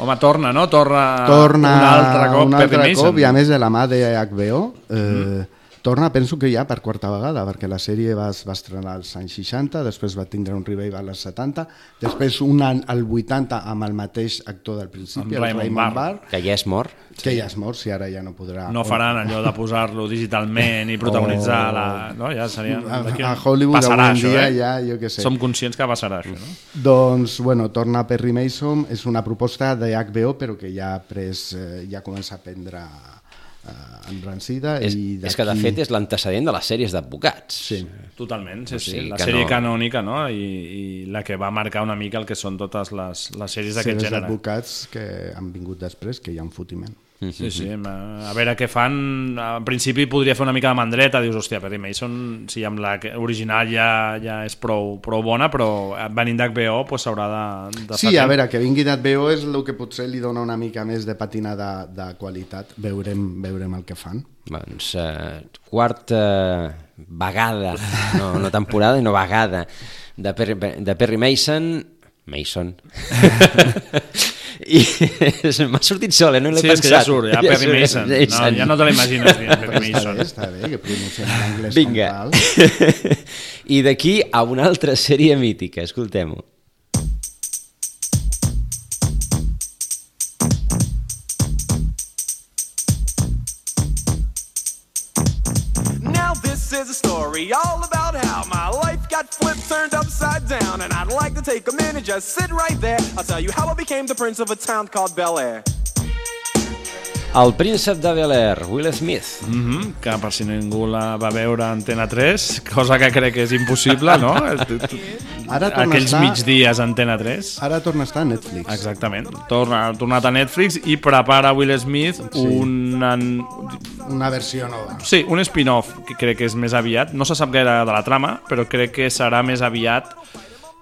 Home, torna, no? Torna, torna un altre cop un Perry altre Mason. cop i a més de la mà de HBO eh, torna penso que ja per quarta vegada perquè la sèrie va, va estrenar als anys 60 després va tindre un revival als 70 després un any al 80 amb el mateix actor del principi Amb el Raymond Raymond Barr. Barr Que ja és mort. que ja és mort si ara ja no podrà No faran allò de posar-lo digitalment i protagonitzar Oh. la... No? Ja seria... A- Hollywood passarà avui en això, dia eh? ja, jo què sé. Som conscients que passarà això, no? Doncs, bueno, torna Perry Mason, és una proposta de HBO, però que ja ha pres, eh, ja comença a prendre eh, embrancida. És, i és que, de fet, és l'antecedent de les sèries d'advocats. Sí. Totalment, sí, O sí. sigui La que sèrie no- canònica, no? I, I la que va marcar una mica el que són totes les, les sèries d'aquest sèries gènere. d'advocats que han vingut després, que hi ha un fotiment. Sí, sí, a veure què fan. En principi podria fer una mica de mandreta, dius, hòstia, Perry Mason, sí, amb la original ja, ja és prou, prou bona, però venint d'HBO pues, s'haurà de, de Sí, fer a temps. veure, que vingui d'HBO és el que potser li dona una mica més de patina de, de qualitat. Veurem, veurem el que fan. Doncs eh, quarta vegada, no, no temporada, no vegada, de Perry, de Perry Mason, Mason. I m'ha sortit sol, eh? no l'he Sí, és pensat. que ja surt, ja Perry Mason. No, ja no te l'imagines dient Perry Està Mason. bé, està bé, que pronunciem l'anglès Vinga. com cal. I d'aquí a una altra sèrie mítica, escoltem-ho. Upside down, and I'd like to take a minute, just sit right there. I'll tell you how I became the prince of a town called Bel Air. El príncep de Bel-Air, Will Smith. Mm -hmm, que per si ningú la va veure a Antena 3, cosa que crec que és impossible, no? Ara Aquells estar- migdies a Antena 3. Ara torna a estar a Netflix. Exactament. Torna, ha tornat a Netflix i prepara Will Smith una, Una versió nova. sí, un spin-off que crec que és més aviat. No se sap gaire de la trama, però crec que serà més aviat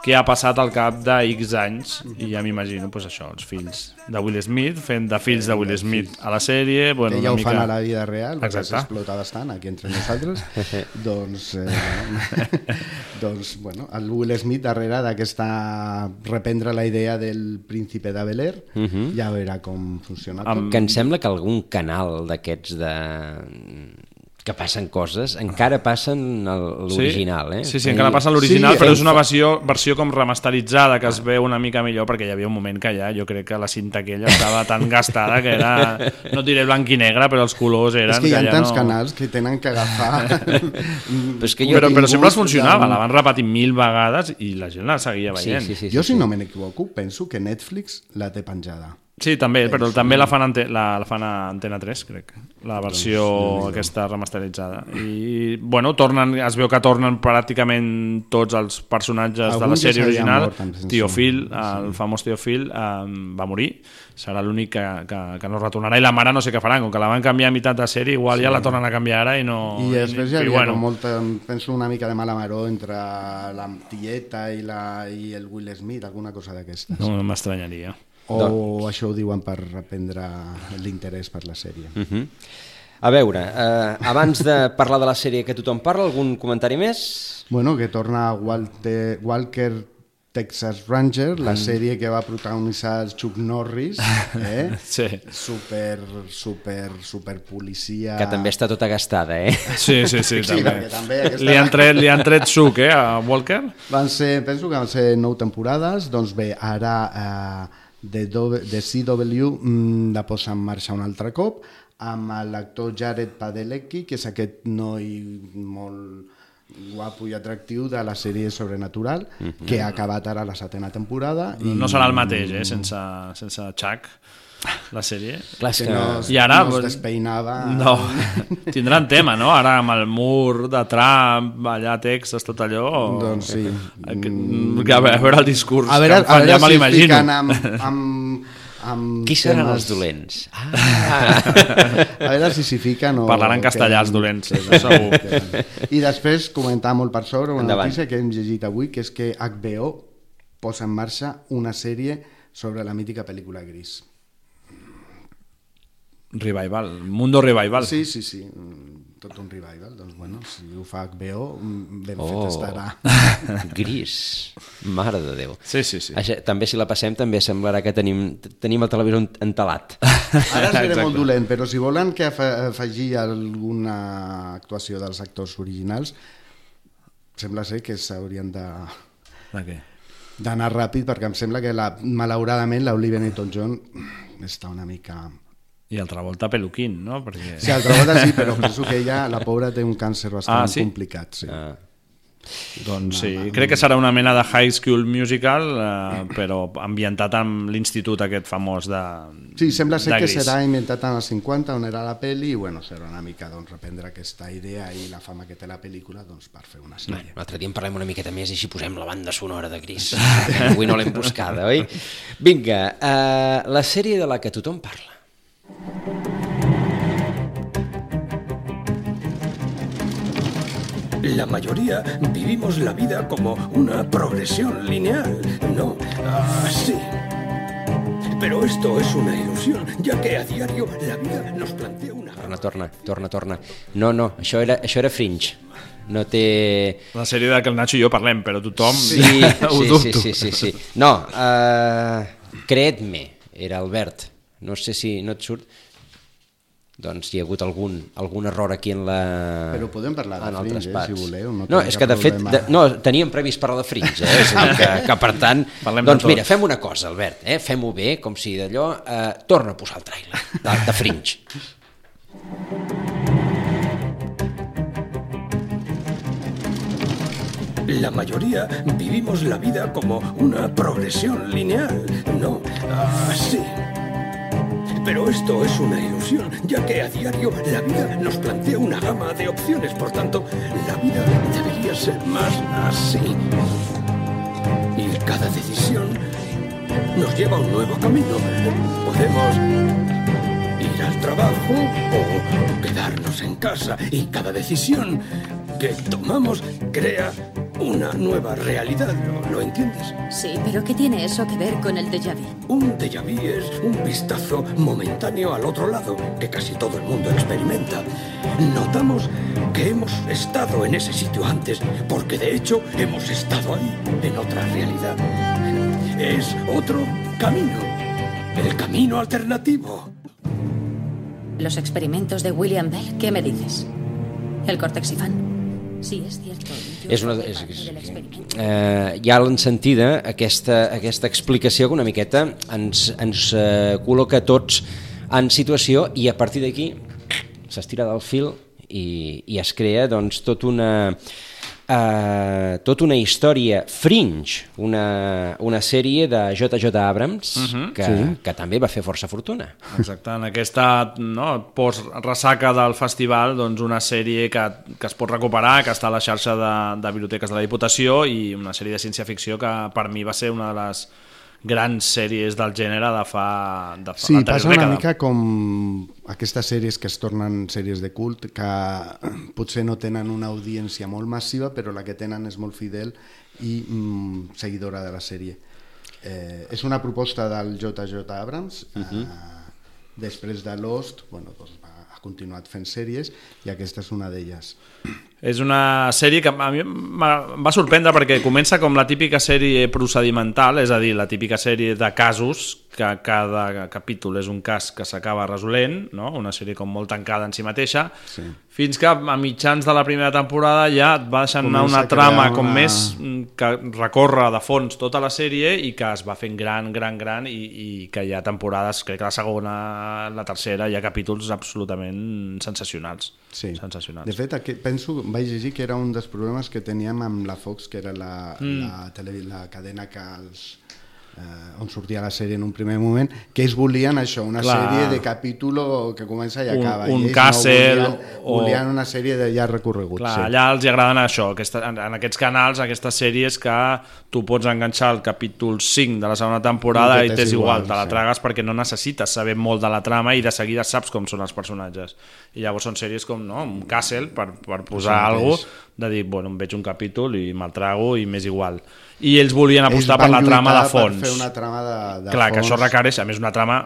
que ha passat al cap de X anys i ja m'imagino pues, això, els fills de Will Smith fent de fills de Will Smith a la sèrie bueno, que ja ho fan mica... a la vida real, perquè s'explota bastant aquí entre nosaltres. doncs, eh, bueno, doncs, bueno, el Will Smith darrere d'aquesta reprendre la idea del príncipe de Bel Air, Mhm. ja veurà com funciona tot. Que em sembla que algun canal d'aquests de que passen coses, encara passen el- l'original, eh? Sí, sí, encara passa l'original, Sí, però és una versió, versió com remasteritzada, que es veu una mica millor, perquè hi havia un moment que ja, jo crec que la cinta aquella estava tan gastada que era, no diré blanc i negre, però els colors eren... És que hi ha ja tants no... canals que tenen que agafar... però, és que però, però sempre funcionava, de- la van repetir mil vegades i la gent la seguia veient. jo, si no me n'equivoco, penso que Netflix la té penjada. Sí, també, però també la fan, ante, la, la fan a Antena 3, crec, la versió Doncs, aquesta remasteritzada. I, bueno, tornen, es veu que tornen pràcticament tots els personatges Algun de la sèrie original. mort. Tio Phil, el famós Tio Phil, eh, va morir. Serà l'únic que, que, que no retornarà. I la mare no sé què faran, com que la van canviar a meitat de sèrie, igual Sí. ja la tornen a canviar ara i no... I després hi havia bueno, molta, penso una mica de mala maró entre la tieta i, la, i el Will Smith, alguna cosa d'aquestes. No m'estranyaria. O Doncs- això ho diuen per reprendre l'interès per la sèrie. Uh -huh. A veure, eh, abans de parlar de la sèrie que tothom parla, algun comentari més? Bueno, que torna Walter, Walker Texas Ranger, la Mm. sèrie que va protagonitzar el Chuck Norris, eh? Sí. super, super, super policia... Que també està tota gastada, eh? Sí, sí, sí, també. perquè també aquesta- Li han tret, li han tret suc, eh, a Walker? Van ser, penso que van ser nou temporades, doncs bé, ara eh, de, Do- de CW mm, la posa en marxa un altre cop, amb l'actor Jared Padalecki, que és aquest noi molt guapo i atractiu de la sèrie Sobrenatural, que ha acabat ara la setena temporada. No, no serà el mateix, eh, sense, sense Chuck, la sèrie. Clar, que que- no, es- I ara... no es despeinava. No, tindran tema, no? Ara amb el mur de Trump, allà Texas, tot allò... Doncs sí. Que, a veure, a veure el discurs A veure, que fan, a veure ja me si es l'imagino. fiquen amb, amb, amb Qui seran temes- els dolents? Ah. a veure si s'hi fiquen o... Parlaran castellà, els dolents, això segur. I després comentar molt per sobre una Endavant. notícia que hem llegit avui, que és que HBO posa en marxa una sèrie sobre la mítica pel·lícula Gris. Revival, Mundo Revival. Sí, sí, sí, mm, tot un revival. Doncs bueno, si ho fa HBO, mm, ben fet Oh, estarà. gris. Mare de Déu. Sí, sí, sí. Això, també si la passem també semblarà que tenim, tenim el televisor entelat. Ara seré Exacte. molt dolent, però si volen que afe- afegir alguna actuació dels actors originals, sembla ser que s'haurien de De què? d'anar ràpid perquè em sembla que la, malauradament l'Olivia Newton-John està una mica... I altra volta peluquín, no? Perquè... Sí, altra volta sí, però penso que ella, la pobra, té un càncer bastant Ah, sí? complicat. Sí. Ah. Doncs sí, crec que serà una mena de High School Musical, eh, però ambientat amb l'institut aquest famós de Sí, sembla ser que serà inventat en els 50, on era la pel·li, i bueno, serà una mica doncs, reprendre aquesta idea i la fama que té la pel·lícula doncs, per fer una sèrie. L'altre dia en parlem una miqueta més i així posem la banda sonora de Gris. Avui no l'hem buscada, oi? Vinga, uh, la sèrie de la que tothom parla. La mayoría vivimos la vida como una progresión lineal, ¿no? Así. Pero esto es una ilusión, ya que a diario la vida nos plantea una... Torna, torna, torna, torna. No, no, això era, això era Fringe. No té... La sèrie de que el Nacho i jo parlem, però tothom Sí, ho sí, dubto. sí, sí, sí, sí. No, uh, Creed-me, era Albert. No sé si no et surt... Doncs hi ha hagut algun, algun error aquí en la... Però podem parlar de en Fringe, eh, si voleu, no no és que de fet, problema. de, no, teníem previst parlar de Fringe, eh? és dir, que, que per tant, Parlem doncs mira, fem una cosa, Albert, eh? fem-ho bé, com si d'allò, eh, torna a posar el trailer de, de Fringe. La mayoría vivimos la vida como una progresión lineal, ¿no? Así. Pero esto es una ilusión, ya que a diario la vida nos plantea una gama de opciones, por tanto, la vida debería ser más así. Y cada decisión nos lleva a un nuevo camino. Podemos ir al trabajo o quedarnos en casa y cada decisión que tomamos crea una nueva realidad, ¿lo, lo entiendes? Sí, pero ¿qué tiene eso que ver con el déjà vu? Un déjà vu es un vistazo momentáneo al otro lado que casi todo el mundo experimenta. Notamos que hemos estado en ese sitio antes porque de hecho hemos estado ahí, en otra realidad. Es otro camino, el camino alternativo. Los experimentos de William Bell, ¿qué me dices? ¿El cortexifán? Sí, és cierto. És una, és, és, eh, hi ha l'encentida aquesta, aquesta explicació que una miqueta ens, ens eh, col·loca tots en situació i a partir d'aquí s'estira del fil i, i es crea doncs, tot una, eh, tota una història fringe, una, una sèrie de J.J. Abrams Mhm. que, Sí. que també va fer força fortuna. Exacte, en aquesta no, post-ressaca del festival, doncs una sèrie que, que es pot recuperar, que està a la xarxa de, de biblioteques de la Diputació i una sèrie de ciència-ficció que per mi va ser una de les grans sèries del gènere de fa, de fa Sí, passa una dècada. mica com aquestes sèries que es tornen sèries de cult, que potser no tenen una audiència molt massiva, però la que tenen és molt fidel i mm, seguidora de la sèrie. Eh, és una proposta del J.J. Abrams, uh -huh. eh, després de Lost, bueno, doncs continuat fent sèries i aquesta és una d'elles. És una sèrie que a mi em va sorprendre perquè comença com la típica sèrie procedimental, és a dir, la típica sèrie de casos, que cada capítol és un cas que s'acaba resolent, no? una sèrie com molt tancada en si mateixa, Sí. Fins que a mitjans de la primera temporada ja et va deixant anar Comença una a trama crear com una- més mm, que recorre de fons tota la sèrie i que es va fent gran, gran, gran i, i que hi ha temporades, crec que la segona, la tercera, hi ha capítols absolutament sensacionals. Sí. Sensacionals. De fet, aquest, penso, vaig llegir que era un dels problemes que teníem amb la Fox, que era la, Mm. la, tele, la cadena que els, eh, on sortia la sèrie en un primer moment, que ells volien això, una Clar. sèrie de capítol que comença i Un- acaba. un ells Castle no volien, o- volien una sèrie de llarg recorregut. Clar, sí. allà els agraden això, aquesta, en, en aquests canals, aquestes sèries que tu pots enganxar el capítol 5 de la segona temporada I i t'és igual, igual, te la sí. tragues perquè no necessites saber molt de la trama i de seguida saps com són els personatges. I llavors són sèries com no, un Castle, per, per posar Això alguna cosa, de dir, bueno, em veig un capítol i me'l trago i m'és igual. I ells volien Ells apostar per van la trama de fons. Per fer una trama de, de Clar, que fons això requereix, a més, una trama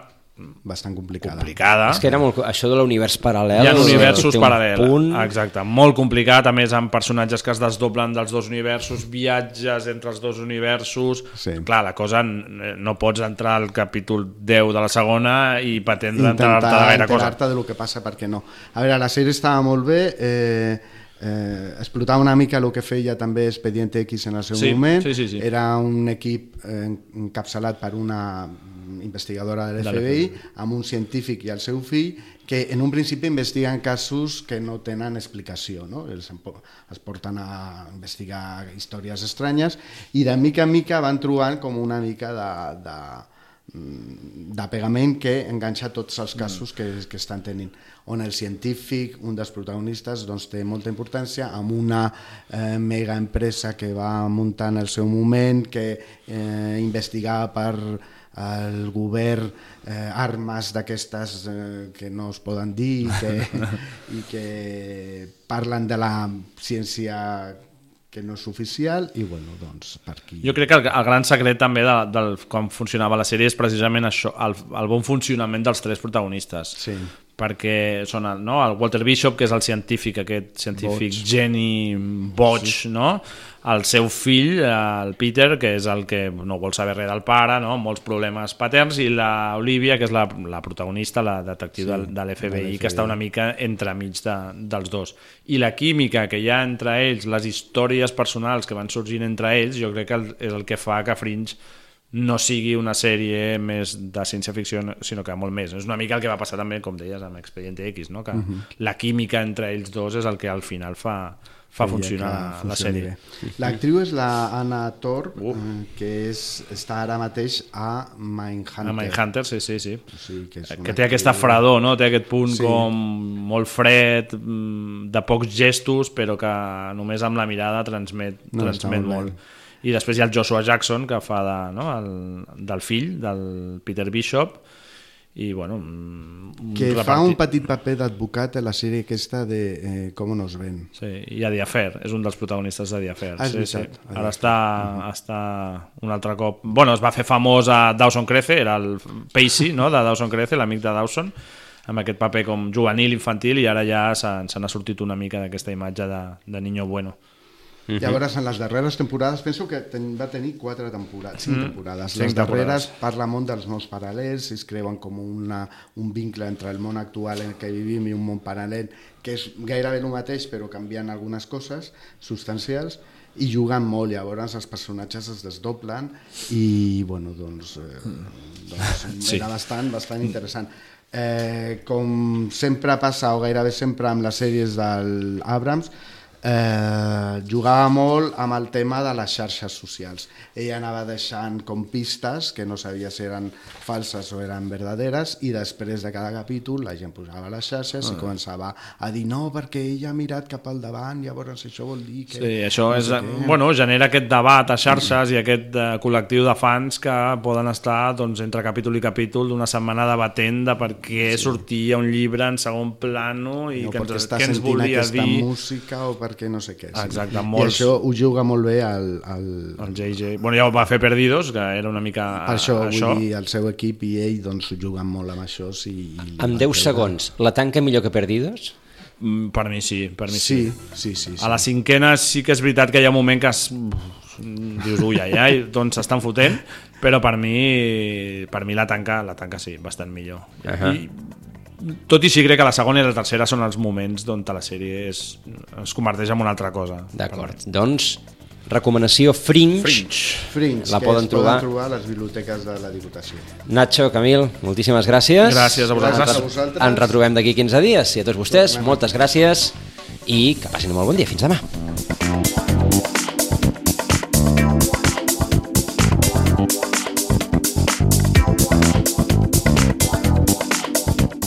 bastant complicada. complicada. És que era molt... Això de l'univers paral·lel... Hi ha universos un paral·lels, Punt... exacte, molt complicat, a més amb personatges que es desdoblen dels dos universos, viatges entre els dos universos, Sí. clar, la cosa no pots entrar al capítol 10 de la segona i pretendre entrar-te de intentar gaire cosa. enterar-te de lo que passa perquè no. A veure, la sèrie estava molt bé, eh, eh, explotava una mica el que feia també Expedient X en el seu Sí, moment. sí, sí, sí. Era un equip eh, encapçalat per una investigadora de l'FBI, amb un científic i el seu fill, que en un principi investiguen casos que no tenen explicació, no? Els, es porten a investigar històries estranyes i de mica en mica van trobant com una mica de, de, mm, d'apegament que enganxa tots els casos que, que estan tenint. On el científic, un dels protagonistes doncs, té molta importància amb una eh, mega empresa que va muntar en el seu moment que eh, investigava per el govern eh, armes d'aquestes eh, que no es poden dir i que, i que parlen de la ciència que no és oficial i bueno, doncs per aquí Jo crec que el, el gran secret també de, del com funcionava la sèrie és precisament això, el, el bon funcionament dels tres protagonistes. Sí. Perquè són el, no, el Walter Bishop, que és el científic, aquest científic Boig. geni boig, sí. no? El seu fill, el Peter, que és el que no vol saber res del pare, no? molts problemes paterns, i la Olivia, que és la, la protagonista, la detectiu Sí, de, de l'FBI, que està una mica entremig de, dels dos. I la química que hi ha entre ells, les històries personals que van sorgint entre ells, jo crec que és el que fa que Fringe no sigui una sèrie més de ciència-ficció, sinó que molt més. És una mica el que va passar també, com deies, amb Expediente X, no? que uh Mhm. -huh. la química entre ells dos és el que al final fa, fa Feia funcionar la sèrie. L'actriu és la Anna Thorpe, uh. que és, està ara mateix a Mindhunter. A Mindhunter, sí, sí, sí. sí que, és que té aquesta fredor, no? té aquest punt Sí. sí. com molt fred, mm, de pocs gestos, però que només amb la mirada transmet, No, transmet molt bé. I després hi ha el Joshua Jackson, que fa de, no? el, del fill, del Peter Bishop, i bueno... un que fa repartit- un petit paper d'advocat a la sèrie aquesta de eh, Com nos ven. Sí, i a Affair, és un dels protagonistes de Affair. Ah, sí, sí. Ara està, està un altre cop... Bueno, es va fer famós a Dawson Crece, era el Pacey, no?, de Dawson Crece, l'amic de Dawson, amb aquest paper com juvenil, infantil, i ara ja se, se n'ha sortit una mica d'aquesta imatge de, de niño bueno. Mm -hmm. Llavors, en les darreres temporades, penso que ten, va tenir quatre temporades, cinc Mm. temporades. Cinc les darreres temporades. parla molt dels mons paral·lels, es creuen com una, un vincle entre el món actual en què vivim i un món paral·lel, que és gairebé el mateix, però canviant algunes coses substancials, i juguen molt, llavors els personatges es desdoblen i, bueno, doncs, eh, doncs Sí. era bastant, bastant interessant. Eh, com sempre passa, o gairebé sempre amb les sèries del Abrams, eh, jugava molt amb el tema de les xarxes socials. Ella anava deixant com pistes que no sabia si eren falses o eren verdaderes i després de cada capítol la gent posava a les xarxes Ah. i començava a dir no, perquè ella ha mirat cap al davant, llavors això vol dir que... Sí, això no és, què. bueno, genera aquest debat a xarxes i aquest eh, col·lectiu de fans que poden estar doncs, entre capítol i capítol d'una setmana debatent de per què sí. sortia un llibre en segon plano i o que ens, què ens volia dir música o perquè no sé què. sí. Exacte, I molts- això ho juga molt bé el, el, el JJ. Bueno, ja ho va fer Perdidos, que era una mica per això, això. vull dir, el seu equip i ell doncs, juguen molt amb això. Sí, i Amb 10 segons, la tanca millor que Perdidos? Mm, Per mi sí, per mi sí. Sí, sí, sí. sí. A la cinquena sí que és veritat que hi ha un moment que es... dius, ui, ai, ai, doncs s'estan fotent, però per mi, per mi la tanca, la tanca sí, bastant millor. Ahà. I tot i així crec que la segona i la tercera són els moments on la sèrie es, es converteix en una altra cosa. D'acord, doncs recomanació Fringe, Fringe. Fringe, la poden trobar. poden trobar a les biblioteques de la Diputació. Nacho, Camil, moltíssimes gràcies. Gràcies a vosaltres. Ens, A vosaltres. ens retrobem d'aquí 15 dies i a tots vostès, moltes gràcies i que passin un molt bon dia. Fins demà.